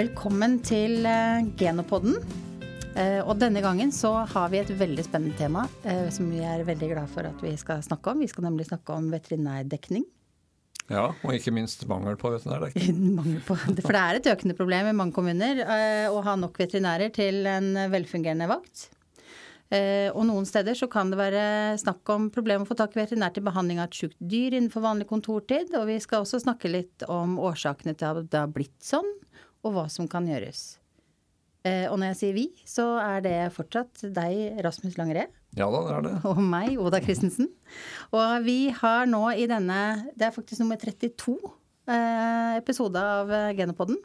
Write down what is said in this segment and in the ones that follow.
Velkommen til eh, Genopodden. Eh, og denne gangen så har vi et veldig spennende tema eh, som vi er veldig glad for at vi skal snakke om. Vi skal nemlig snakke om veterinærdekning. Ja, og ikke minst mangel på veterinærdekning. Mangel på, for det er et økende problem i mange kommuner å ha nok veterinærer til en velfungerende vakt. Og noen steder så kan det være snakk om problemer å få tak i veterinær til behandling av et sjukt dyr innenfor vanlig kontortid. Og vi skal også snakke litt om årsakene til at det har blitt sånn, og hva som kan gjøres. Eh, og når jeg sier vi, så er det fortsatt deg, Rasmus Langeré. Ja da, det er det. Og meg, Oda Christensen. Og vi har nå i denne, det er faktisk nummer 32 eh, episode av Genopoden. Genopodden.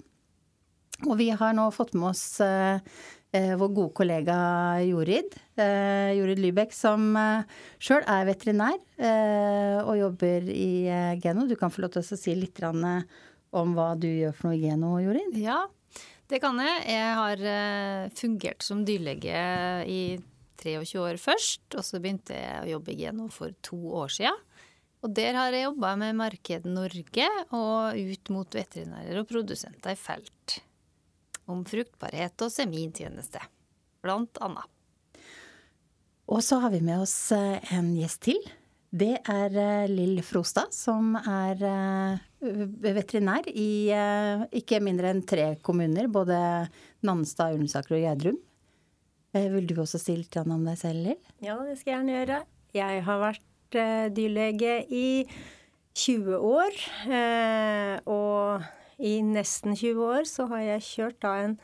Og vi har nå fått med oss eh, eh vår gode kollega Jorid. Eh, Jorid Lybekk, som eh, sjøl er veterinær og jobber i Geno. Du kan få lov til å si litt om hva du gjør for noe i Geno, Jorid? Ja, det kan jeg. Jeg har eh, fungert som dyrlege i 23 år først, og så begynte jeg å jobbe i Geno for to år siden. Og der har jeg jobba med Marked Norge og ut mot veterinærer og produsenter i felt. Om fruktbarhet og semintjeneste, blant annet. Og så har vi med oss eh, en gjest til. Det er eh, Lill Frostad, som er eh, veterinær i eh, ikke mindre enn tre kommuner. Både Nannestad, Ullensaker og Gjerdrum. Vil du også si litt om deg selv, Lill? Ja, det skal jeg gjerne gjøre. Jeg har vært dyrlege i 20 år. Og i nesten 20 år så har jeg kjørt da en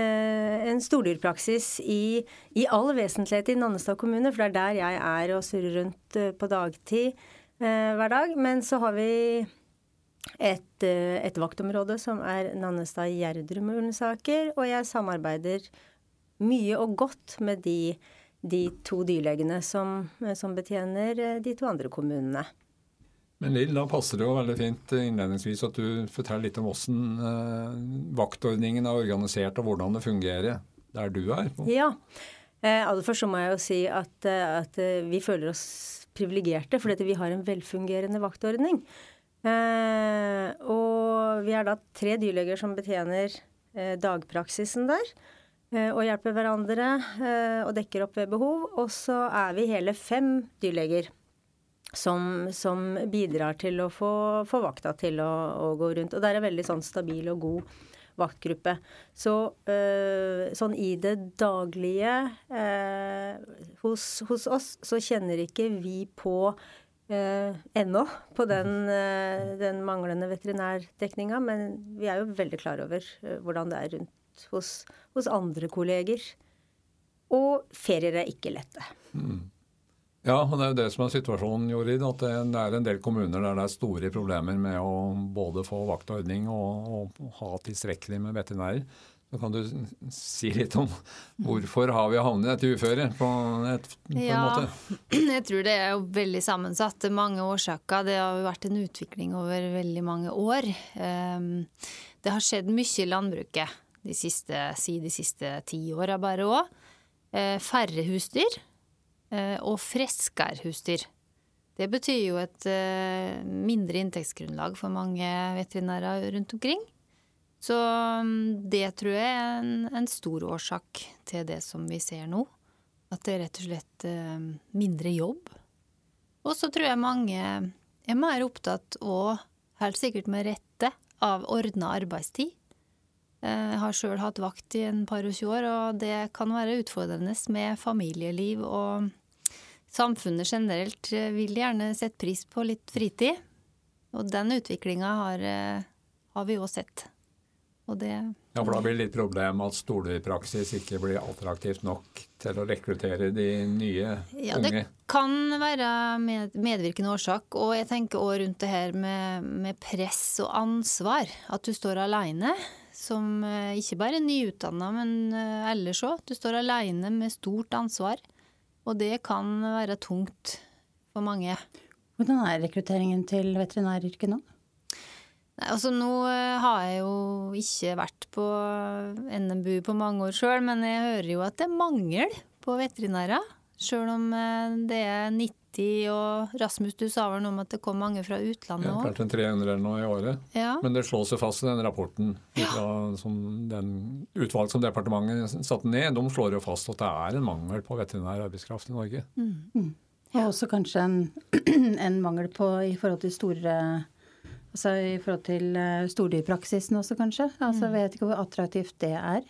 en stordyrpraksis i, i all vesentlighet i Nannestad kommune, for det er der jeg er og surrer rundt eh, på dagtid eh, hver dag. Men så har vi et, et vaktområde som er Nannestad, Gjerdrum og Ullensaker, og jeg samarbeider mye og godt med de, de to dyrlegene som, som betjener de to andre kommunene. Men Lill, da passer det jo veldig fint innledningsvis at du forteller litt om hvordan eh, vaktordningen er organisert og hvordan det fungerer der du er. Ja. Eh, aller først så må jeg jo si at, eh, at eh, vi føler oss privilegerte fordi vi har en velfungerende vaktordning. Eh, og vi er da tre dyrleger som betjener eh, dagpraksisen der. Og hjelper hverandre og dekker opp ved behov. Og så er vi hele fem dyrleger som, som, bidrar til å få, få vakta til å, å, gå rundt. Og det er veldig sånn stabil og god vaktgruppe. Så øh, sånn i det daglige øh, hos, hos, oss så kjenner ikke vi på øh, ennå på den, den manglende veterinærdekninga, men vi er jo veldig klar over hvordan det er rundt hos, hos andre kolleger. Og ferier er ikke lette. Mm. Ja, og det er jo det som er situasjonen, Jorid. At det er en del kommuner der det er store problemer med å både få vaktordning og, og ha tilstrekkelig med veterinærer. Så kan du si litt om hvorfor har vi havnet i dette uføret på, et, på ja, en måte? Jeg tror det er jo veldig sammensatt. Det er mange årsaker. Det har jo vært en utvikling over veldig mange år. Ehm, det har skjedd mye i landbruket de siste, si de siste ti åra bare òg. Eh, færre husdyr. Eh, og friskere husdyr. Det betyr jo et eh, mindre inntektsgrunnlag for mange veterinærer rundt omkring. Så mm, det tror jeg er en, en, stor årsak til det som vi ser nå. At det er rett og slett eh, mindre jobb. Og så tror jeg mange er mer opptatt, og helt sikkert med rette, av ordna arbeidstid. Jeg har sjøl hatt vakt i en par og tjue år, og det kan være utfordrende med familieliv og samfunnet generelt eh, vil gjerne sette pris på litt fritid. Og den utviklinga har, eh, har, vi òg sett. Og det Ja, for da blir det litt problem at stordyrpraksis ikke blir attraktivt nok til å rekruttere de nye ja, unge? Det kan være med, medvirkende årsak. Og jeg tenker òg rundt det her med, med, press og ansvar. At du står aleine. Som eh, ikke bare nyutdanna, men ellers òg. Du står aleine med stort ansvar. Og det kan være tungt for mange. Hvordan er rekrutteringen til veterinæryrket nå? Nei, altså Nå eh, har jeg jo ikke vært på NMBU på mange år sjøl, men jeg hører jo at det er mangel på veterinærer. Sjøl om eh, det er 90, og Rasmus, du sa vel noe om at det kom mange fra utlandet Ja, òg? kanskje en 300 eller noe i året. Ja. Men det slås jo fast i den rapporten fra som den utvalg som departementet satte ned, de slår jo fast at det er en mangel på veterinær arbeidskraft i Norge. Og også kanskje en, en mangel på i forhold til store Altså i forhold til eh, stordyrpraksisen også, kanskje. Altså Vet ikke hvor attraktivt det er.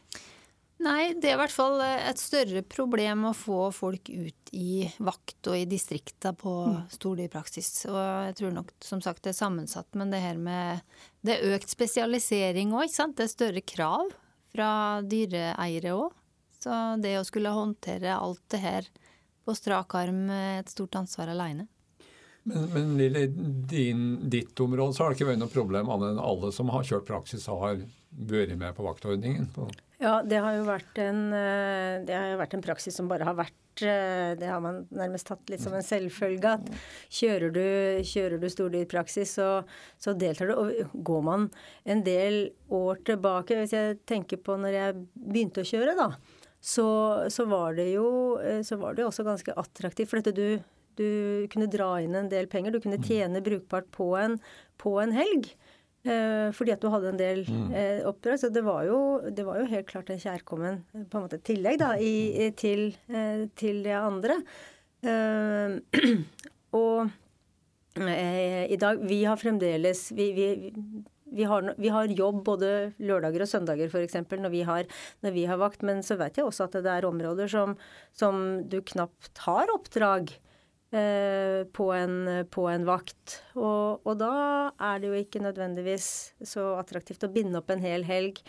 Nei, det er i hvert fall eh, et større problem å få folk ut i vakt og i distrikta på stordyrpraksis. Og jeg tror nok som sagt det er sammensatt, men det her med Det er økt spesialisering òg, ikke sant. Det er større krav fra dyreeiere òg. Så det å skulle håndtere alt det her på strak arm er et stort ansvar aleine. Men, men Lille, din, ditt område så har det ikke vært noe problem annet enn alle som har kjørt praksis, har vært med på vaktordningen? På, Ja, det har jo vært en, eh, jo vært en praksis som bare har vært eh, Det har man nærmest tatt litt som en selvfølge. At kjører du, kjører du stordyrpraksis, så, så deltar du. Og går man en del år tilbake Hvis jeg tenker på når jeg begynte å kjøre, da. Så, så, var det jo, eh, så var det også ganske attraktivt. For dette du, du kunne dra inn en del penger. Du kunne tjene brukbart på en, på en helg. Eh, fordi at du hadde en del eh, oppdrag. Så det var, jo, det var jo helt klart en kjærkommen på en måte tillegg da, i, i, til, eh, til det andre. Og i dag Vi har fremdeles vi, vi, vi har, vi har jobb både lørdager og søndager f.eks. Når, vi har, når vi har vakt. Men så vet jeg også at det er områder som, som du knapt har oppdrag på, en, på en vakt. Og, og, da er det jo ikke nødvendigvis så attraktivt å binde opp en hel helg.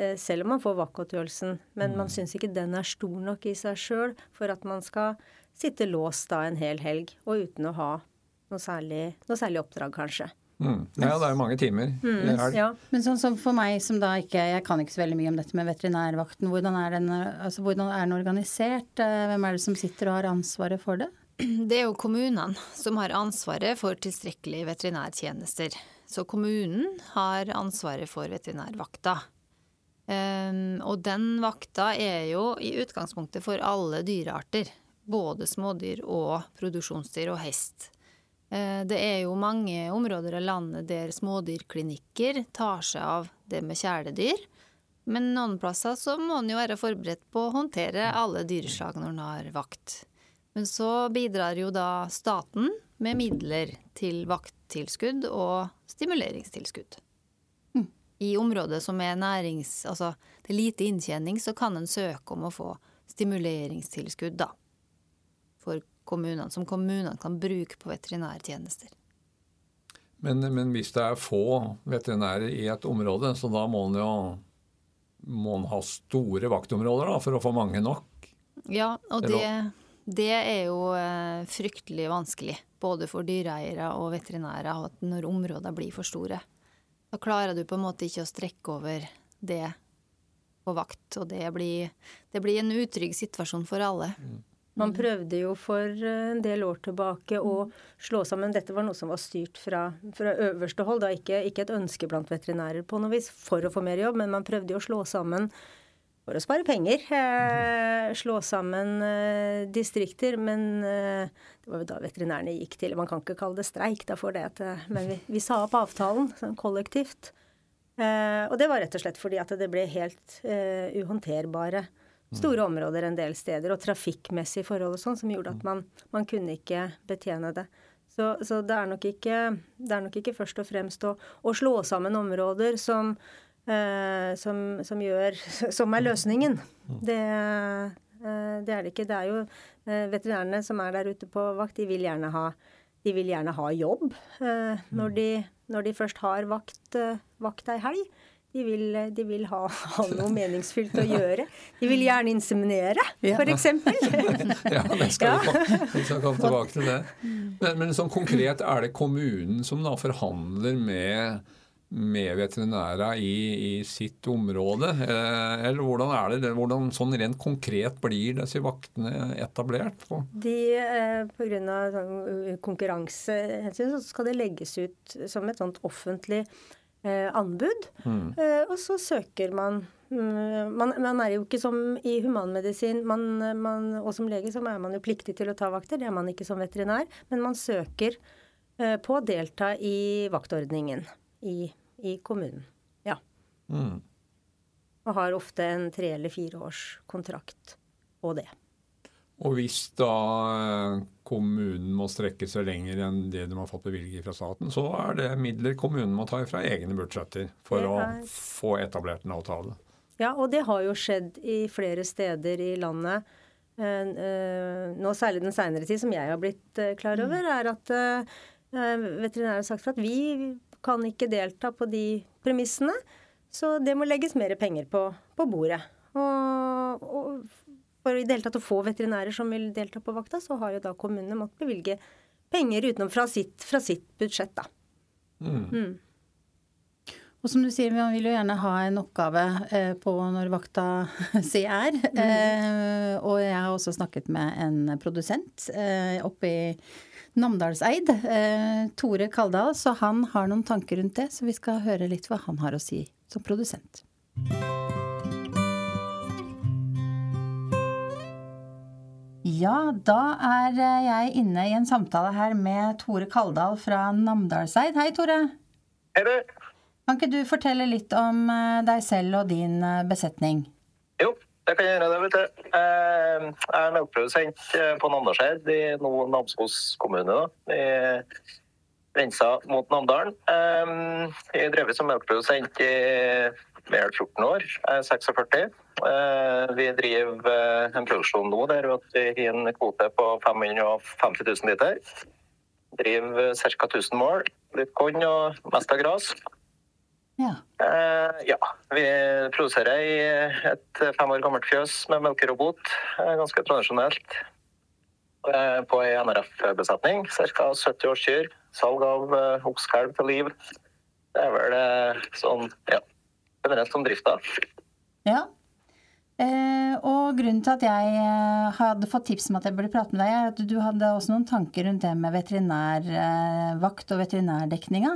Eh, selv om man får vaktgodtgjørelsen. Men man syns ikke den er stor nok i seg sjøl for at man skal sitte låst da en hel helg, og uten å ha noe særlig, noe særlig oppdrag, kanskje. mm. Ja, det er jo mange timer Mm. Ja. Men sånn som for meg som da ikke Jeg kan ikke så veldig mye om dette med veterinærvakten. Hvordan er den, altså, hvordan er den organisert? Eh, Hvem er det som sitter og har ansvaret for det? Det er jo kommunene som har ansvaret for tilstrekkelige veterinærtjenester. Så kommunen har ansvaret for veterinærvakta. Um, og den vakta er jo i utgangspunktet for alle dyrearter. Både smådyr og produksjonsdyr og hest. Uh, det er jo mange områder av landet der smådyrklinikker tar seg av det med kjæledyr. Men noen plasser så må en jo være forberedt på å håndtere alle dyreslag når en har vakt. Men så bidrar jo da staten med midler til vakttilskudd og stimuleringstilskudd. I området som er nærings... Altså det er lite inntjening, så kan en søke om å få stimuleringstilskudd, da. For kommunene, som kommunene kan bruke på veterinærtjenester. Men, men hvis det er få veterinærer i et område, så da må en jo må en ha store vaktområder da, for å få mange nok. Ja, og Det det, er jo eh, fryktelig vanskelig. Både for dyreeiere og veterinærer at når områder blir for store. Da klarer du på en måte ikke å strekke over det på vakt, og det blir, det blir en utrygg situasjon for alle. Man prøvde jo for eh, en del år tilbake å slå sammen Dette var noe som var styrt fra, fra øverste hold, da ikke, ikke et ønske blant veterinærer på noe vis for å få mer jobb, men man prøvde jo å slå sammen for å spare penger. Eh, slå sammen eh, distrikter. Men eh, det var jo da veterinærene gikk til Man kan ikke kalle det streik, da får det at eh, Men vi, vi sa opp avtalen sånn kollektivt. Eh, og det var rett og slett fordi at det ble helt eh, uhåndterbare store områder en del steder, og trafikkmessige forhold og sånn, som gjorde at man, man kunne ikke betjene det. Så, så det, er ikke, det er nok ikke først og fremst å, å slå sammen områder som, som, som, gjør, som er løsningen. Det, eh, det er det ikke. Det er jo eh, veterinærene som er der ute på vakt, de vil gjerne ha, de vil gjerne ha jobb eh, når, de, når de først har vakt, eh, vakt ei helg. De vil, de vil ha, ha, noe meningsfylt å gjøre. De vil gjerne inseminere, Ja. f.eks. Ja, det skal vi, komme, vi skal komme tilbake til det. Men, men sånn konkret, er det kommunen som da forhandler med, med veterinærer i, i sitt område? Eh, eller hvordan er det? Hvordan sånn rent konkret blir disse vaktene etablert? på? De, eh, Pga. Sånn, konkurransehensyn så skal det legges ut som et sånt offentlig eh, anbud. Mm. Eh, og så søker man Mm, man, man, er jo ikke som i humanmedisin, man, man, og som lege så er man jo pliktig til å ta vakter. Det er man ikke som veterinær. Men man søker uh, på å delta i vaktordningen i, i kommunen. Ja. Mm. Og har ofte en tre- eller fireårskontrakt på det. Og hvis da eh, kommunen må strekke seg lenger enn det de har fått bevilget fra staten, så er det midler kommunen må ta fra egne budsjetter for å få etablert en avtale. Ja, og det har jo skjedd i flere steder i landet. Eh, eh, nå særlig den seinere tid, som jeg har blitt klar mm. over, er at veterinærer har sagt at vi kan ikke delta på de premissene. Så det må legges mer penger på, på bordet. Og, og for i det hele tatt å få veterinærer som vil delta på vakta, så har jo da kommunene måttet bevilge penger utenom fra sitt, fra sitt budsjett, da. Mm. Mm. Og som du sier, man vil jo gjerne ha en oppgave eh, på når vakta si er. Mm. Eh, og jeg har også snakket med en produsent eh, oppe i Namdalseid, eh, Tore Kaldal, så han har noen tanker rundt det. Så vi skal høre litt hva han har å si som produsent. Ja, da er eh, jeg inne i en samtale her med Tore Kaldal fra Namdalseid. Hei, Tore. Hei, du. Kan ikke du fortelle litt om eh, deg selv og din eh, besetning? Jo, det kan gjøre. det, vet du. Jeg er melkeprodusent på Namdalseid i Namsos kommune. da. I grensa mot Namdalen. Jeg har drevet som melkeprodusent i mer enn 14 år. Jeg er 46. Eh, vi driver eh, en produksjon nå der vi har en kvote på 550 000 liter. Driver ca. 1000 mål. Litt korn og mest av gras. Ja. Eh, ja. Vi produserer i et fem år gammelt fjøs med melkerobot. Ganske tradisjonelt. På ei NRF-besetning. Ca. 70 års kyr. Salg av oksekalv til liv. Det er vel sånn, ja, generelt om drifta. Ja. Eh, og grunnen til at jeg eh, hadde fått tips om at jeg burde prate med deg, er at du hadde også noen tanker rundt det med veterinærvakt eh, og veterinærdekninga.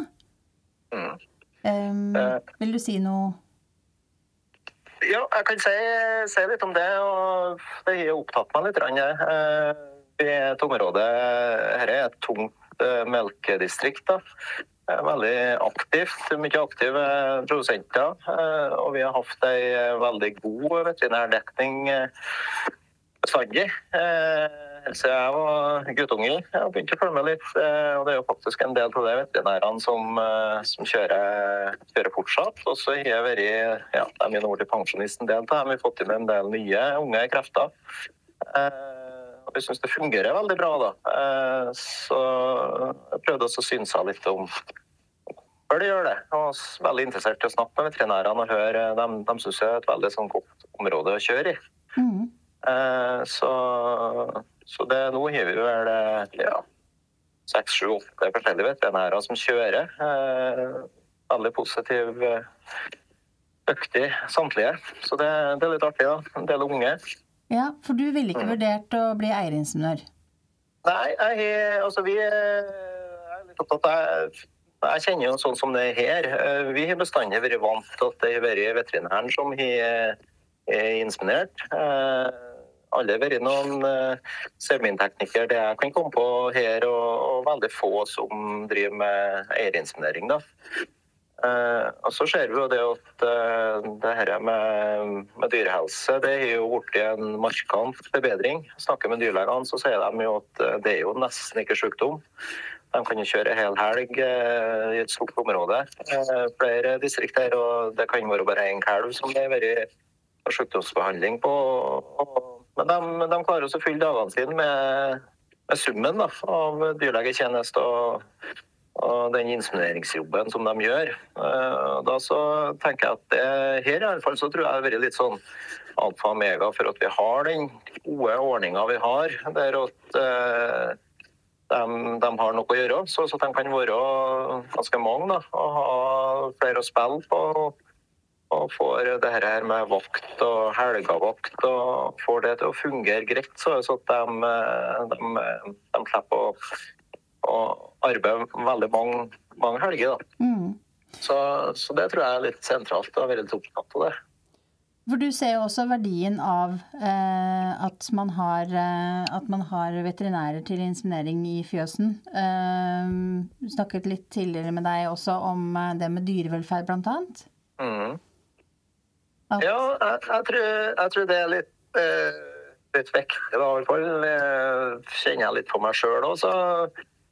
Mm. Eh, vil du si noe? Ja, jeg kan si, si, litt om det. og Det har opptatt meg litt. Eh, vi er et område, Dette er et tungt eh, melkedistrikt. da veldig aktivt. Mye aktive produsenter. Eh, og vi har hatt ei eh, veldig god veterinærdekning eh, bestandig. Helt siden jeg var guttunge. Jeg har begynt å følge med litt. Og det er jo faktisk en del av de veterinærene som, som kjører, kjører, fortsatt. Og så har jeg vært ja, de er nå blitt pensjonist en del av dem. Vi har fått inn en del nye unge krefter. Og jeg syns det fungerer veldig bra, da. Eh, så jeg prøvde også å synse litt om hvorfor de gjør det. Jeg var veldig interessert i å snakke med veterinærene og høre. De, de syns det er et veldig sånn godt område å kjøre i. Mm. Eh, så, så det, nå har vi vel ja, seks, sju, åtte forskjellige veterinærer som kjører. Eh, veldig positiv, dyktig samtlige. Så det, det er litt artig, da. En del unge. Ja, For du ville ikke mm. vurdert å bli eieringeniør? Nei, jeg, altså vi er litt opptatt av jeg kjenner jo sånn som det er her. Eh, vi har bestandig vært vant til at det har vært veterinæren som har inseminert. Eh, har vært noen eh, seminteknikere det jeg kan komme på her, og, og veldig få som driver med eierinseminering. Uh, og så ser vi jo det at uh, det her med, med, dyrehelse det er jo blitt en markant forbedring. Snakker med dyrlegene, så sier de jo at uh, det er jo nesten ikke sykdom. De kan jo kjøre hel helg i et stort område. flere distrikter, og det kan være bare én kalv som det har vært sykdomsbehandling på. Og, men de, de klarer å fylle dagene sine med, med summen da, av dyrlegetjeneste og og den insemineringsjobben som de gjør. Eh, da så tenker jeg at det, her i alle fall så tror jeg det har vært litt sånn alfa og omega for at vi har den gode ordninga vi har, der at de, de, har noe å gjøre. Så, så de kan være ganske mange da, og ha flere å spille på. Og får det her med vakt og helgavakt og får det til å fungere greit, så, så at de, de, de slipper å å, arbeide veldig mange, mange helger. Mm. Så, så, det tror jeg er litt sentralt. å være litt opptatt av det. For du ser jo også verdien av eh, at, man har, eh, at, man har, veterinærer til inseminering i fjøsen. Eh, snakket litt tidligere med deg også om eh, det med dyrevelferd, blant annet. Mm. Ja, jeg, jeg, tror, jeg, tror, det er litt, eh, litt viktig, i hvert fall. kjenner jeg litt på meg sjøl òg, så,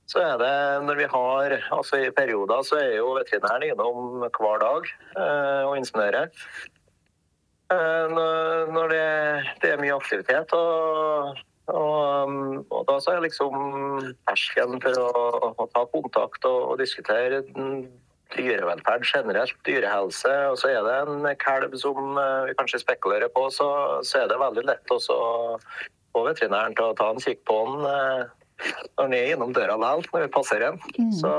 så, er det når vi har Altså i perioder så er jo veterinæren innom hver dag eh, og insinuerer. Eh, når det, det, er mye aktivitet. Og, og, og da så er liksom terskelen for å, å, ta kontakt og, og, diskutere dyrevelferd generelt, dyrehelse. Og så er det en kalv som eh, vi kanskje spekulerer på, så, så er det veldig lett også å få veterinæren til å ta en kikk på den eh, når den er innom døra likevel, når vi passerer den. Mm. Så,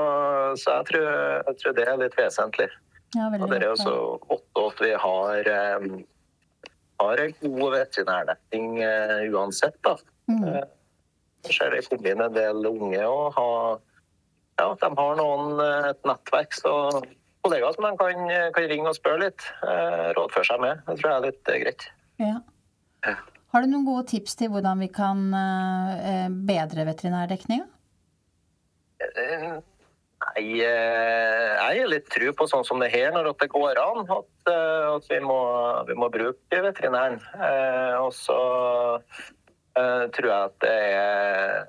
så jeg, tror, jeg, tror, det er litt vesentlig. Ja, og det er også godt at vi har har en god veterinærdekning uh, uansett. da. Mm. Uh, ser det kommer inn en del unge og har, ja, de har noen, eh, et nettverk så kollegaer som de kan, kan, ringe og spørre litt. Uh, rådføre seg med. Det tror jeg er litt greit. Ja. Har du noen gode tips til hvordan vi kan bedre veterinærdekninga? Nei, jeg er litt tru på sånn som det her, når det går an. At, eh, at vi, må, vi, må, bruke veterinæren. Eh, og så tror jeg at det er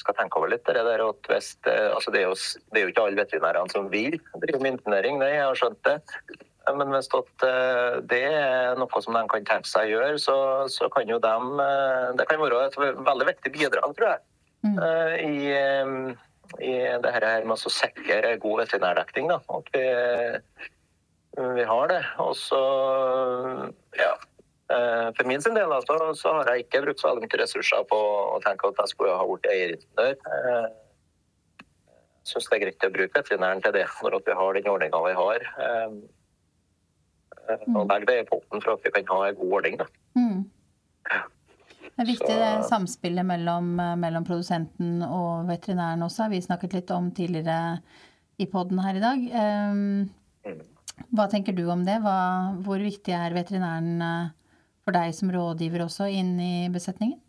skal tenke over litt det der at hvis, altså det, er jo, det er jo ikke alle veterinærene som vil drive med internering, det jeg har skjønt det. Men hvis det er noe som de kan tenke seg å gjøre, så, så kan jo de Det kan være et veldig viktig bidrag, tror jeg, mm. i i det her med å sikre god veterinærdekning. At vi, vi har det. Og så, ja. Eh, for min sin del altså, så har jeg ikke brukt så veldig mye ressurser på å tenke at jeg skulle ha blitt eieringeniør. Jeg eh, syns det er greit å bruke veterinæren til det når vi har den ordninga vi har. Eh, og legge det i potten for at vi kan ha en god ordning. Mm. Det er viktig det samspillet mellom, mellom, produsenten og veterinæren også. Vi snakket litt om tidligere i poden her i dag. Ehm, hva tenker du om det? Hva, hvor viktig er veterinæren for deg som rådgiver også inn i besetningen?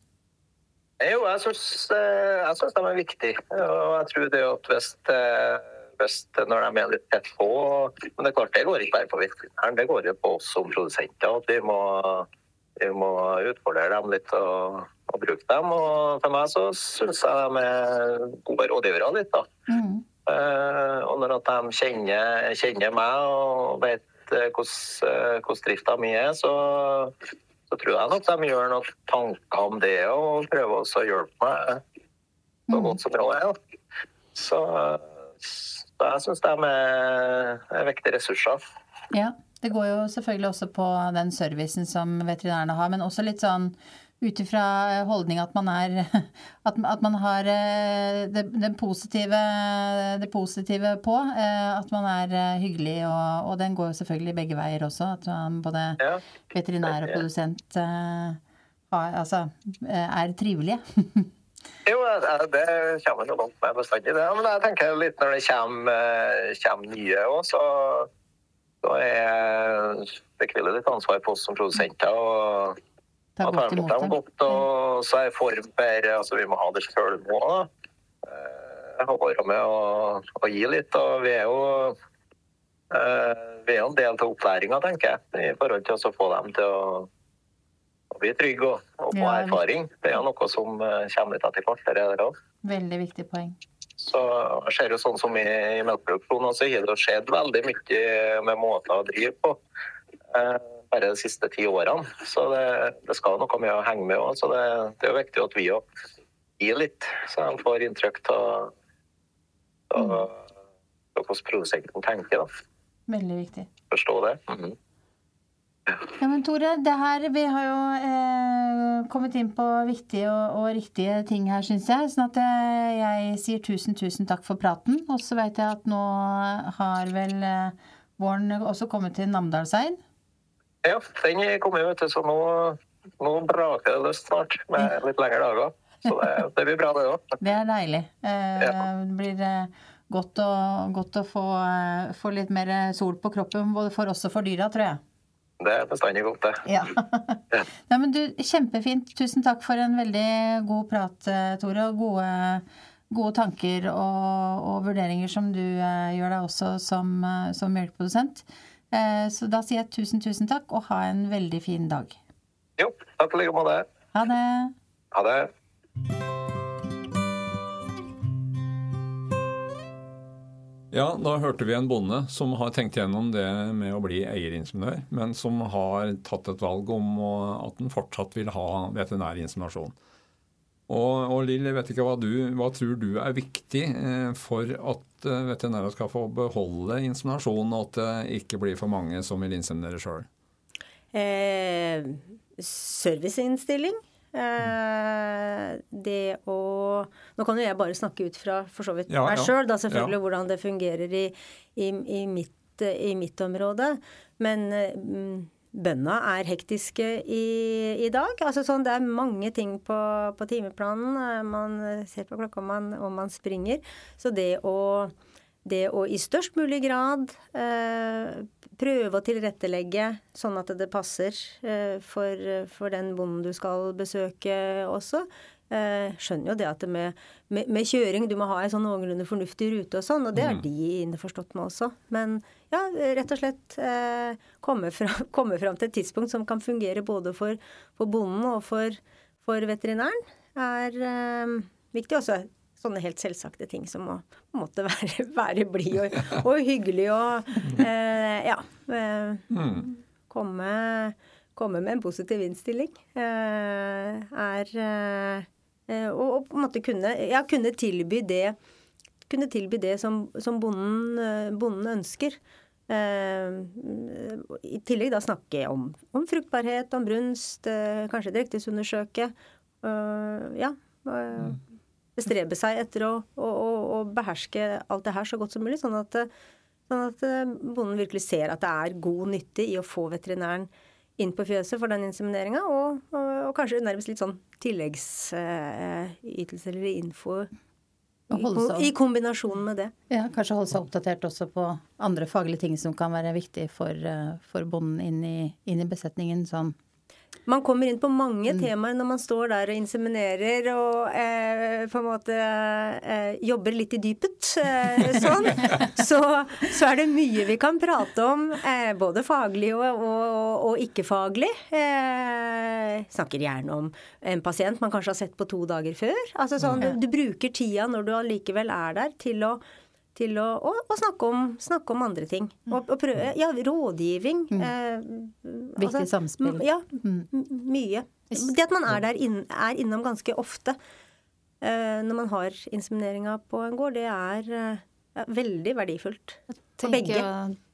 Jo, jeg syns, eh, jeg syns de er viktige. Og jeg tror det at hvis, eh, hvis når de er litt tett på Men det er klart, det går ikke bare på veterinæren, det går jo på oss som produsenter. at vi må vi må utfordre dem litt og, og bruke dem. Og for meg så syns jeg de er gode rådgivere litt, da. Mm. Uh, og når at de kjenner, kjenner meg og vet uh, hvordan drifta mi er, så, så, tror jeg nok de gjør noen tanker om det og prøver også å hjelpe meg så mm. godt som råd er. Så, så jeg syns de er, er viktige ressurser. Ja. Det går jo selvfølgelig også på den servicen som veterinærene har, men også litt sånn ut ifra holdninga at man er At, at man har eh, det, det, positive, det, positive, på. Eh, at man er eh, hyggelig, og, og, den går jo selvfølgelig begge veier også. At man både ja. veterinær og produsent har, altså, er trivelige. Jo, det kommer noe langt med bestandig, det. Men jeg tenker litt når det kommer, kommer nye òg, så da er det hviler litt ansvar på oss som produsenter. og Ta godt imot dem. Godt, og så er form bedre. Altså, vi må ha det sjøl nå. Jeg har vært med å, å, gi litt, og vi er jo eh, vi er jo en del av opplæringa, tenker jeg, i forhold til å få dem til å, å bli trygge og, og få ja, erfaring. Det er jo noe som eh, kommer litt etter hvert. Der, der Veldig viktig poeng. Så jeg ser jo sånn som i, i melkeproduksjonen, så har det skjedd veldig mye med måter å drive på. Eh, bare de siste ti årene. Så det, det skal noe med å henge med òg. Så det, det, er jo viktig at vi òg gir litt, så de får inntrykk av hvordan produsenten tenker. Da. Veldig viktig. Forstå det. Mm -hmm. Ja, men Tore, det her, vi har jo eh, kommet inn på viktige og, og riktige ting her, syns jeg. Sånn at jeg, jeg sier tusen, tusen takk for praten. Og så veit jeg at nå har vel eh, våren også kommet til Namdalseid? Ja, den er kommet, vet du. Så nå, nå braker det løs snart med litt lengre dager. Så det, det blir bra, det òg. Det er deilig. Eh, ja. Det blir eh, godt å, godt å få, eh, få litt mer sol på kroppen både for oss og for dyra, tror jeg. Det er bestandig godt, det. Ja. Nei, men du, Kjempefint. Tusen takk for en veldig god prat, Tore. Og gode, gode tanker og, og, vurderinger som du gjør deg også som, som melkeprodusent. Eh, så da sier jeg tusen, tusen takk, og ha en veldig fin dag. Jo, takk i like måte. Ha det. Ha det. Ja, da hørte vi en bonde som har tenkt gjennom det med å bli eieringeniør, men som har tatt et valg om at den fortsatt vil ha veterinærinseminasjon. Og, og Lill, jeg vet ikke hva, du, hva tror du er viktig eh, for at eh, veterinærer skal få beholde inseminasjonen, og at det ikke blir for mange som vil inseminere sjøl? Eh, serviceinnstilling. Eh, det å Nå kan jo jeg bare snakke ut fra for så vidt ja, meg sjøl, da selvfølgelig, ja. hvordan det fungerer i, i, i, mitt, i mitt, område. Men mm, bøndene er hektiske i, i, dag. Altså sånn, Det er mange ting på, på timeplanen. Man ser på klokka om man, om man springer. Så det å det å i størst mulig grad eh, prøve å tilrettelegge sånn at det passer eh, for, for, den bonden du skal besøke også. Eh, skjønner jo det at det med, med, med, kjøring du må ha en sånn noenlunde fornuftig rute og sånn, og det er mm. de innforstått med også. Men ja, rett og slett eh, komme, fram, komme, fram, til et tidspunkt som kan fungere både for, for bonden og for, for veterinæren, er eh, viktig. Også sånne helt selvsagte ting som å på en måte være, være blid og, og, hyggelig og eh, ja. Eh, mm. komme, komme, med en positiv innstilling eh, er eh, og, og, på en måte kunne, ja, kunne tilby det kunne tilby det som, som bonden, eh, bonden, ønsker. Uh, I tillegg da snakke om, om fruktbarhet, om brunst, kanskje drektighetsundersøke. Uh, ja. Bestrebe seg etter å, å, å, beherske alt det her så godt som mulig, sånn at, sånn at, eh, bonden virkelig ser at det er god nytte i å få veterinæren inn på fjøset for den insemineringa, og, og, og, kanskje nærmest litt sånn tilleggsytelse eller info i, i, kombinasjon med det. Ja, Kanskje holde seg oppdatert også på andre faglige ting som kan være viktig for, eh, for bonden inn i, inn i besetningen. sånn man kommer inn på mange mm. temaer når man står der og inseminerer og eh, på en måte eh, jobber litt i dypet. Eh, sånn. Så, så, er det mye vi kan prate om, eh, både faglig og, og, og ikke-faglig. Eh, snakker gjerne om en pasient man kanskje har sett på to dager før. Altså sånn, du, du bruker tida når du allikevel er der, til å til å, å, å snakke, om, snakke, om, andre ting. Og, og prøve, ja, rådgivning. Mm. Eh, altså, samspill. Ja, mm. mye. Det at man er der inn, er innom ganske ofte eh, når man har insemineringa på en gård, det er eh, veldig verdifullt. For begge.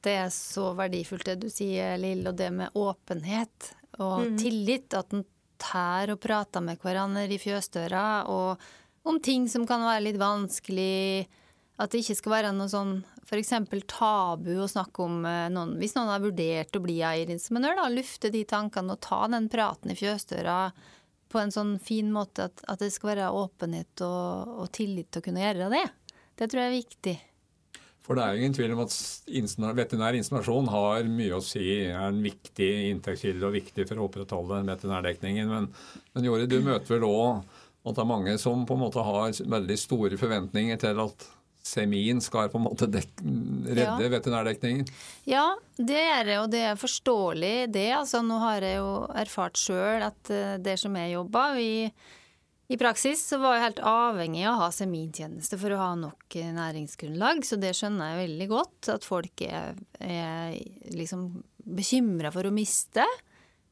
Det er så verdifullt det du sier, Lill, og det med åpenhet og mm. tillit. At en tær og prater med hverandre i fjøsdøra, og om ting som kan være litt vanskelig at det ikke skal være noe sånn f.eks. tabu å snakke om eh, noen Hvis noen har vurdert å bli eierinseminør, da, lufte de tankene og ta den praten i fjøsdøra på en sånn fin måte at, at det skal være åpenhet og, og, tillit til å kunne gjøre det. Det tror jeg er viktig. For det er jo ingen tvil om at veterinær inseminasjon har mye å si, er en viktig inntektskilde og viktig for å opprettholde veterinærdekningen. Men, men Jori, du møter vel òg at det er mange som på en måte har veldig store forventninger til at semin skal på en måte redde ja. veterinærdekningen? Ja, det er det, og det er forståelig det. Altså, nå har jeg jo erfart sjøl at det som jeg jobba, i praksis så var jeg helt avhengig av å ha semintjeneste for å ha nok eh, næringsgrunnlag, så det skjønner jeg veldig godt. At folk er, er liksom bekymra for å miste.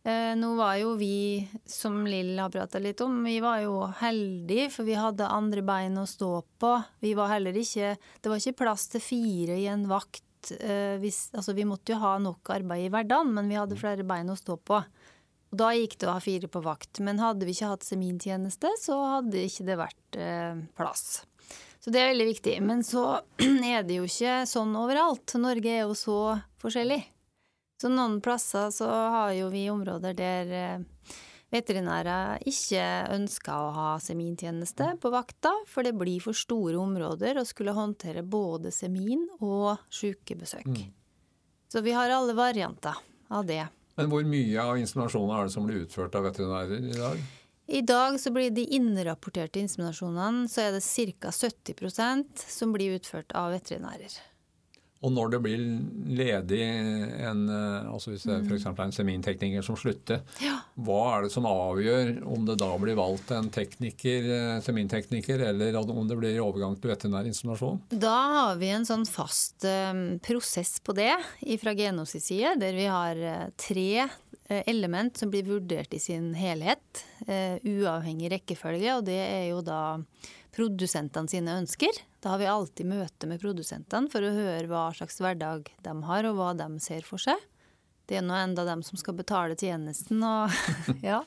Eh, nå var jo vi, som Lill har prata litt om, vi var jo heldige, for vi hadde andre bein å stå på. Vi var heller ikke Det var ikke plass til fire i en vakt. Eh, hvis, altså, vi måtte jo ha nok arbeid i hverdagen, men vi hadde flere bein å stå på. Og da gikk det å ha fire på vakt. Men hadde vi ikke hatt semintjeneste, så hadde ikke det vært eh, plass. Så det er veldig viktig. Men så er det jo ikke sånn overalt. Norge er jo så forskjellig. Så noen plasser så har jo vi områder der eh, veterinærer ikke ønsker å ha semintjeneste på vakta, for det blir for store områder å skulle håndtere både semin og sykebesøk. Mm. Så vi har alle varianter av det. Men hvor mye av inseminasjonene er det som blir utført av veterinærer i dag? I dag så blir de innrapporterte inseminasjonene så er det ca. 70% som blir utført av veterinærer. Og når det blir ledig en eh, altså Hvis det f.eks. er en semintekniker som slutter, Ja. hva er det som avgjør om det da blir valgt en tekniker, eh, semintekniker, eller om det blir overgang til veterinær installasjon? Da har vi en sånn fast eh, prosess på det fra Genos side, der vi har tre element som blir vurdert i sin helhet, uavhengig rekkefølge, og det er jo da produsentene sine ønsker. Da har vi alltid møte med produsentene for å høre hva slags hverdag de har, og hva de ser for seg. Det er nå enda dem som skal betale tjenesten, og ja.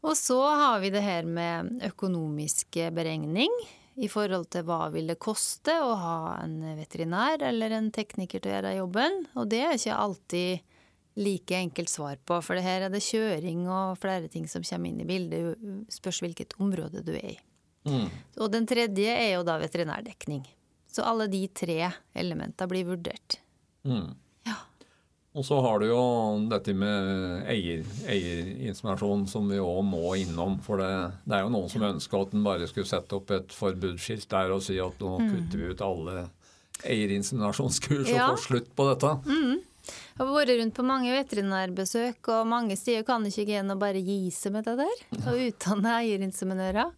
Og så har vi det her med økonomisk beregning i forhold til hva vil det koste å ha en veterinær eller en tekniker til å gjøre jobben. Og det er ikke alltid like enkelt svar på, for det her er det kjøring og flere ting som kommer inn i bildet, spørs hvilket område du er i. Og den tredje er jo da veterinærdekning. Så alle de tre elementene blir vurdert. Mm. Ja. Og så har du jo dette med eier, eierinformasjon som vi òg må innom. For det, det er jo noen som ønsker at en bare skulle sette opp et forbudsskilt der og si at nå kutter vi ut alle eierinseminasjonskurs Ja. og får slutt på dette. Jeg har vært rundt på mange veterinærbesøk, og mange sier kan ikke Geno bare gi seg med det der. Og utdanne eierinseminører.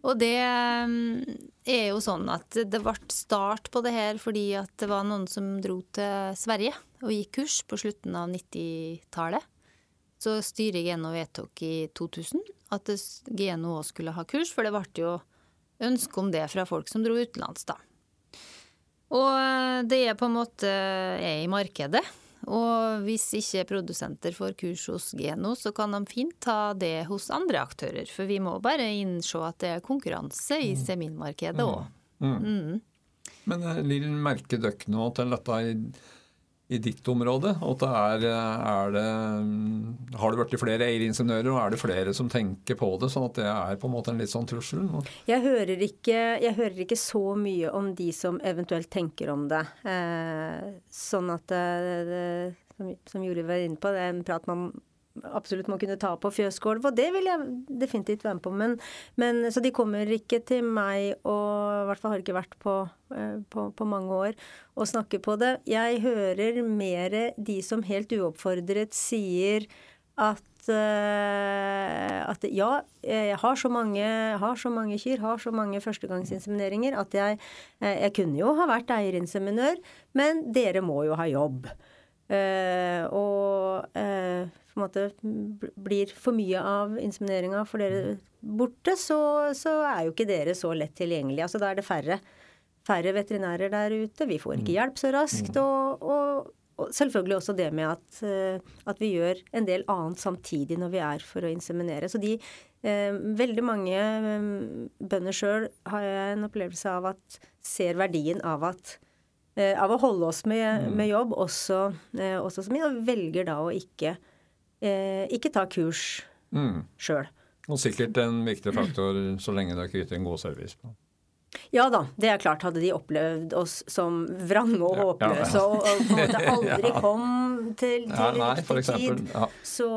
Og det mm, er jo sånn at det ble start på det her fordi at det var noen som dro til Sverige og gikk kurs på slutten av 90-tallet. Så styret i Geno vedtok i 2000 at Geno òg skulle ha kurs, for det ble jo ønske om det fra folk som dro utenlands, da. Og det er på en måte er i markedet. Og hvis ikke produsenter får kurs hos Geno, så kan de fint ta det hos andre aktører. For vi må bare innse at det er konkurranse i seminmarkedet òg. Men eh, Lill, merker dere noe til dette i, ditt område? At det er, er det, mm, har det blitt flere eieringeniører, og er det flere som tenker på det? Sånn at det er på en måte en litt sånn trussel? Jeg hører, ikke, jeg hører ikke så mye om de som eventuelt tenker om det. Eh, sånn at det, det, som, som Juri var inne på, det er en prat man absolutt må kunne ta på fjøsgulv, og det vil jeg definitivt være med på. Men, men, så de kommer ikke til meg, og i hvert fall har ikke vært på, eh, på, på mange år, og snakker på det. Jeg hører mer de som helt uoppfordret sier at eh, at ja, jeg har så mange, har så mange kyr, har så mange førstegangsinsemineringer at jeg, eh, jeg kunne jo ha vært eierinseminør, men dere må jo ha jobb. Eh, og eh, på en måte blir for mye av insemineringa for dere borte, så, så er jo ikke dere så lett tilgjengelige. Altså da er det færre, færre veterinærer der ute. Vi får ikke hjelp så raskt. Og, og, og selvfølgelig også det med at, eh, at vi gjør en del annet samtidig når vi er for å inseminere. Så de eh, Veldig mange bønder sjøl har jeg en opplevelse av at ser verdien av at av å holde oss med, med jobb også, eh, også som vi velger da å ikke, eh, ikke ta kurs Mm. sjøl. Og sikkert en viktig faktor så lenge dere yter en god service. på. Ja da, det er klart. Hadde de opplevd oss som vrange og Ja, ja, ja. og, på en måte aldri kom til, til Ja, nei, riktig eksempel. tid, Ja. så,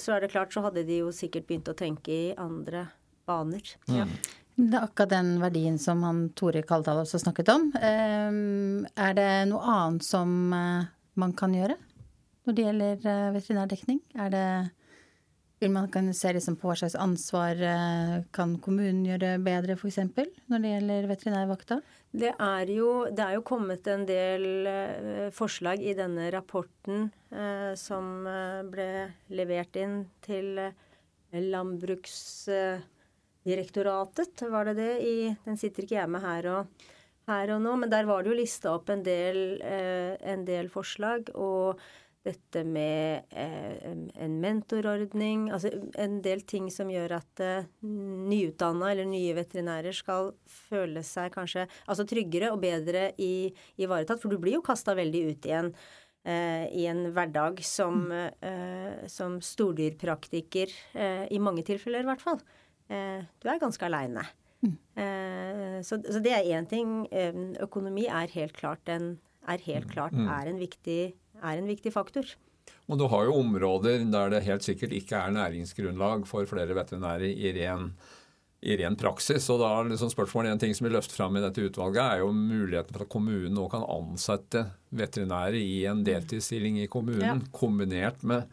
så er det klart så hadde de jo sikkert begynt å tenke i andre baner. Ja. Det er akkurat den verdien som han Tore Kaldal også snakket om. Ehm, Er det noe annet som eh, man kan gjøre når det gjelder eh, veterinærdekning? Er det vil man kan se liksom på hva slags ansvar eh, kan kommunen gjøre bedre, f.eks. når det gjelder veterinærvakta? Det er, jo, det er jo kommet en del forslag i denne rapporten eh, som ble levert inn til eh, Landbruksdirektoratet, var det det? I, den sitter ikke jeg med her og, her og nå, men der var det jo lista opp en del, eh, en del forslag. og dette med eh, en mentorordning, altså en del ting som gjør at eh, nyutdanna eller nye veterinærer skal føle seg kanskje altså tryggere og bedre i, ivaretatt. For du blir jo kasta veldig ut igjen eh, i en hverdag som, eh, som stordyrpraktiker, eh, i mange tilfeller i hvert fall. Eh, du er ganske aleine. Eh, så, så det er én ting. Eh, økonomi er helt klart en, er helt klart er en viktig er en viktig faktor. Og du har jo områder der det helt sikkert ikke er næringsgrunnlag for flere veterinærer i ren, i ren praksis. Og da er liksom spørsmålet En ting som blir løftet fram i dette utvalget, er jo muligheten for at kommunen nå kan ansette veterinærer i en deltidsstilling i kommunen, ja. kombinert med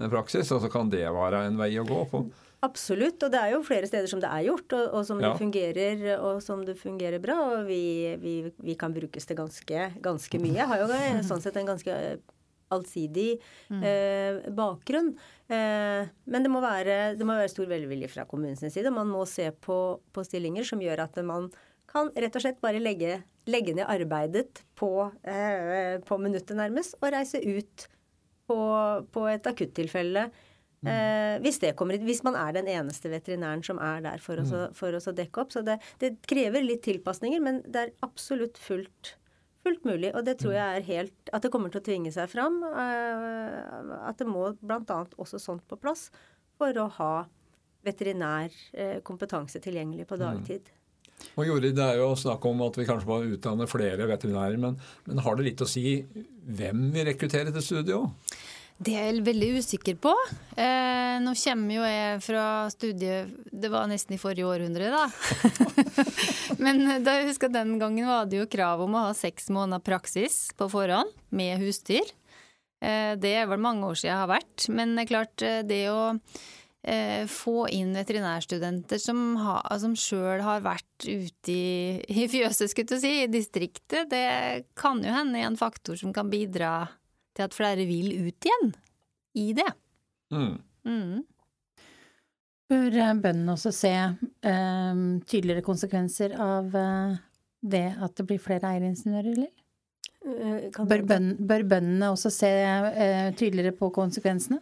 en praksis. Og så kan det være en vei å gå på. Absolutt, og det er jo flere steder som det er gjort, og, og som ja. det fungerer og som det fungerer bra. Og vi, vi, vi kan brukes til ganske, ganske mye. Jeg har jo sånn sett en ganske allsidig mm. eh, bakgrunn. Eh, men det må, være, det må, være, stor velvilje fra kommunens side. Man må se på, på, stillinger som gjør at man kan rett og slett bare legge, legge ned arbeidet på, eh, på minuttet nærmest, og reise ut på, på et akuttilfelle Eh, hvis, kommer, hvis, man er den eneste veterinæren som er der for, mm. å, for å dekke opp. Så det, det, krever litt tilpasninger, men det er absolutt fullt, fullt mulig. Og det tror mm. jeg er helt At det kommer til å tvinge seg fram. Eh, at det må bl.a. også sånt på plass for å ha veterinær eh, kompetanse tilgjengelig på mm. dagtid. Og Jorid, Det er jo snakk om at vi kanskje må utdanne flere veterinærer, men, men har det litt å si hvem vi rekrutterer til studio? Det er jeg veldig usikker på. Eh, nå kommer jo jeg fra studiet Det var nesten i forrige århundre, da. Men da jeg husker den gangen var det jo krav om å ha seks måneder praksis på forhånd med husdyr. Eh, det er vel mange år siden jeg har vært. Men det er klart, eh, det å eh, få inn veterinærstudenter som, ha, som sjøl har vært ute i, i fjøset, skulle jeg si, i distriktet, det kan jo hende en faktor som kan bidra til at flere vil ut igjen i det. Mm. Mm. Bør eh, bøndene også se eh, tydeligere konsekvenser av eh, det at det blir flere eieringeniører, eller? Uh, bør, bøn, bør, bøndene også se eh, tydeligere på konsekvensene?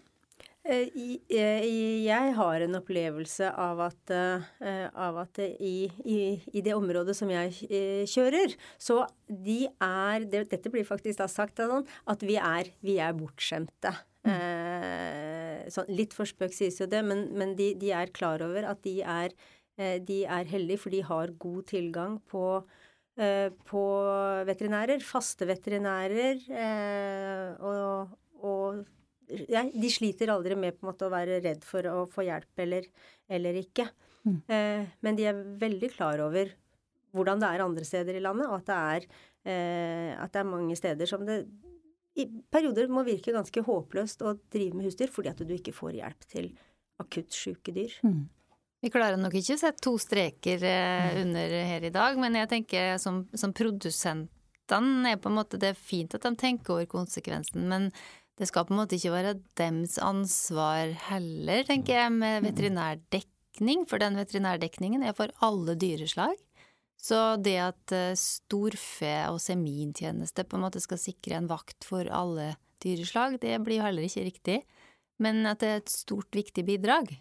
Eh, jeg har en opplevelse av at, eh, av at i, i, i, det området som jeg eh, kjører, så de er Dette blir faktisk da sagt sånn at vi er, vi er bortskjemte. Mm. Sånn, litt for spøk sies jo det, men, men de, de, er klar over at de er, de er heldige, for de har god tilgang på på veterinærer, faste veterinærer, og, og ja, de sliter aldri med på en måte å være redd for å få hjelp eller, eller ikke. Mm. Eh, men de er veldig klar over hvordan det er andre steder i landet, og at det er, eh, at det er mange steder som det i perioder må virke ganske håpløst å drive med husdyr fordi at du ikke får hjelp til akutt syke dyr. Mm. Vi klarer nok ikke å sette to streker eh, mm. under her i dag, men jeg tenker som, som produsentene er på en måte Det er fint at de tenker over konsekvensen, men det skal på en måte ikke være dems ansvar heller, tenker jeg, med veterinærdekning, for den veterinærdekningen er for alle dyreslag. Så det at eh, storfe og semintjeneste på en måte skal sikre en vakt for alle dyreslag, det blir jo heller ikke riktig. Men at det er et stort, viktig bidrag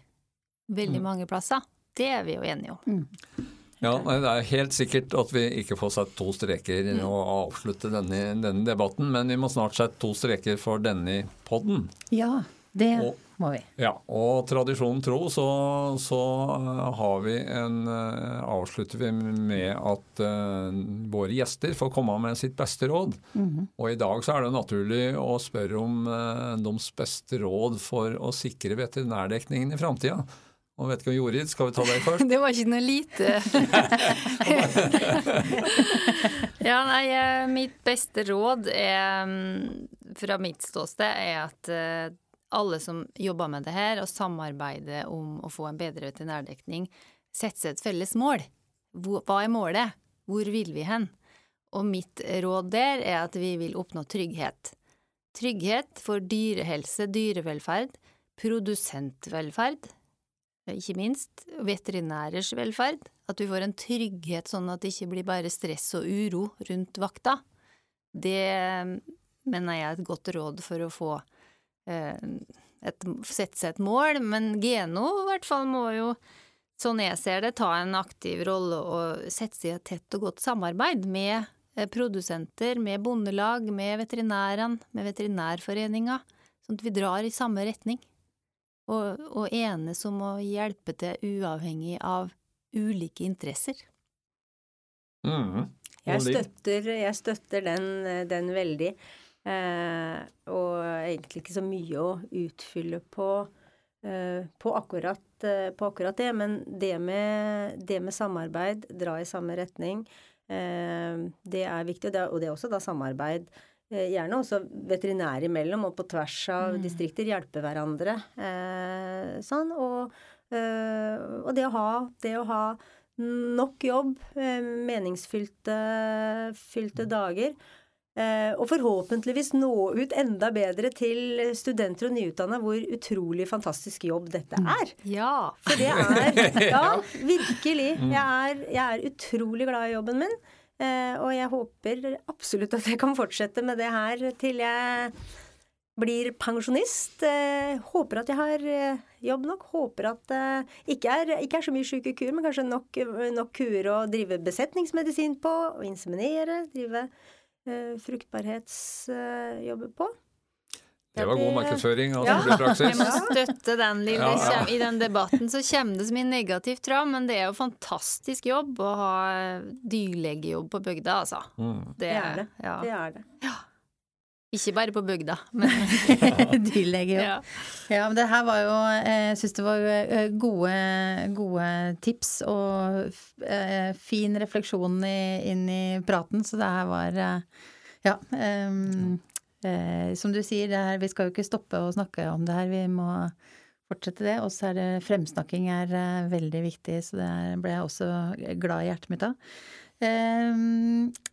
veldig mm. mange plasser, det er vi jo enige om. Mm. Ja, Det er helt sikkert at vi ikke får satt to streker mm. og avslutte denne, denne, debatten, men vi må snart sette to streker for denne podden. Ja, det og, må vi. Ja, Og tradisjonen tro så, så uh, har vi en uh, avslutter vi med at uh, våre gjester får komme med sitt beste råd. Mm. Og i dag så er det naturlig å spørre om deres beste råd for å sikre veterinærdekningen i framtida. Og vet ikke om Jorid, skal vi ta deg først? Det var ikke noe lite. ja, nei, eh, mitt beste råd er, mm, fra mitt ståsted er at eh, alle som jobber med det her, og samarbeider om å få en bedre veterinærdekning, setter seg et felles mål. Hva er målet? Hvor vil vi hen? Og mitt råd der er at vi vil oppnå trygghet. Trygghet for dyrehelse, dyrevelferd, produsentvelferd, ikke minst veterinærers velferd. At du får en trygghet sånn at det ikke blir bare stress og uro rundt vakta. Det mener jeg er et godt råd for å få eh, et, sette seg et mål. Men Geno i hvert fall må jo, sånn jeg ser det, ta en aktiv rolle og sette seg i et tett og godt samarbeid med eh, produsenter, med bondelag, med veterinærene, med Veterinærforeninga. Sånn at vi drar i samme retning og, og enes om å hjelpe til uavhengig av ulike interesser. Mm. Jeg, støtter, jeg støtter, den, den veldig. Eh, og egentlig ikke så mye å utfylle på, eh, på, akkurat, eh, på, akkurat, det. Men det med, det med, samarbeid, dra i samme retning, eh, det er viktig. Og det er, og det er også da samarbeid Gjerne også veterinære imellom og på tvers av mm. distrikter. Hjelpe hverandre. Eh, sånn. Og, og det, å ha, det å ha nok jobb, meningsfylte fylte dager. Eh, og forhåpentligvis nå ut enda bedre til studenter og nyutdanna hvor utrolig fantastisk jobb dette mm. er. Ja. For det er Ja, virkelig. Mm. Jeg er, jeg er utrolig glad i jobben min. Eh, og jeg håper absolutt at jeg kan fortsette med det her til jeg blir pensjonist. Eh, håper at jeg har jobb nok. Håper at det ikke er, ikke er så mye syke kuer, men kanskje nok, nok kuer å drive besetningsmedisin på. Og inseminere. Drive Eh, fruktbarhetsjobber på. Det var god markedsføring Altså, ja. praksis. Vi må støtte den, Liv. Ja. I den debatten så kommer det så mye negativt fram, men det er jo fantastisk jobb å ha dyrlegejobb på bygda, altså. Mm. Det, det, er det. Ja. Det er det. Ja. Ikke bare på bygda, men Dyrlegejobb. Ja. ja. men det her var jo eh, Jeg syns det var eh, gode, gode, tips og eh, fin refleksjon inn i praten, så det her var Ja. Um, eh, som du sier, her, vi skal jo ikke stoppe å snakke om det her, vi må fortsette det. Og så er det fremsnakking er veldig viktig, så det ble jeg også glad i hjertet mitt av. Eh,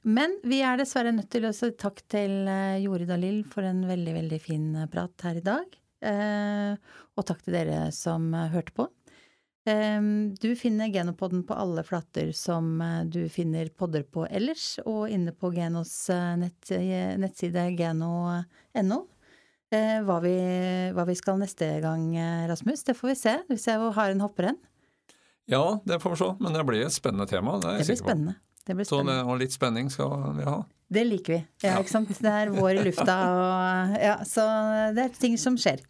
men vi er dessverre nødt til å si takk til eh, Jorid Alil for en veldig, veldig fin eh, prat her i dag. Eh, og takk til dere som hørte på. Ehm, du finner Genopoden på alle flater som du finner podder på ellers, og inne på Genos nett, nettside geno.no. Hva hva vi skal neste gang, Rasmus, det får vi se. Vi ser har en hopper hen. Ja, det får vi se. Men det blir et spennende tema. Det, det blir spennende. Det blir spennende. Så, og litt spenning skal vi ha. Det liker vi. Ja, ikke sant. Det er vår i lufta og Ja, så det er ting som skjer.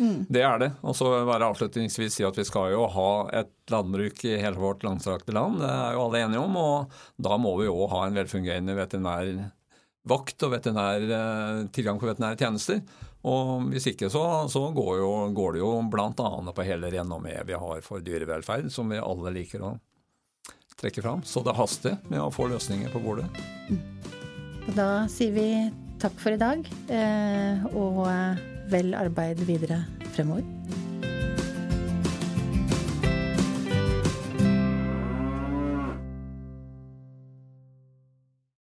Mm. Det er det. Og så bare avslutningsvis si at vi skal jo ha et landbruk i hele vårt langstrakte land. Det er jo alle enige om. Og da må vi òg ha en velfungerende veterinærvakt og veterinær, eh, tilgang på veterinære tjenester. Og hvis ikke så, så går, jo, går, det jo bl.a. på hele renommeet vi har for dyrevelferd, som vi alle liker å trekke fram. Så det haster med å få løsninger på bordet. Og da sier vi takk for i dag, eh, og vel arbeid videre fremover.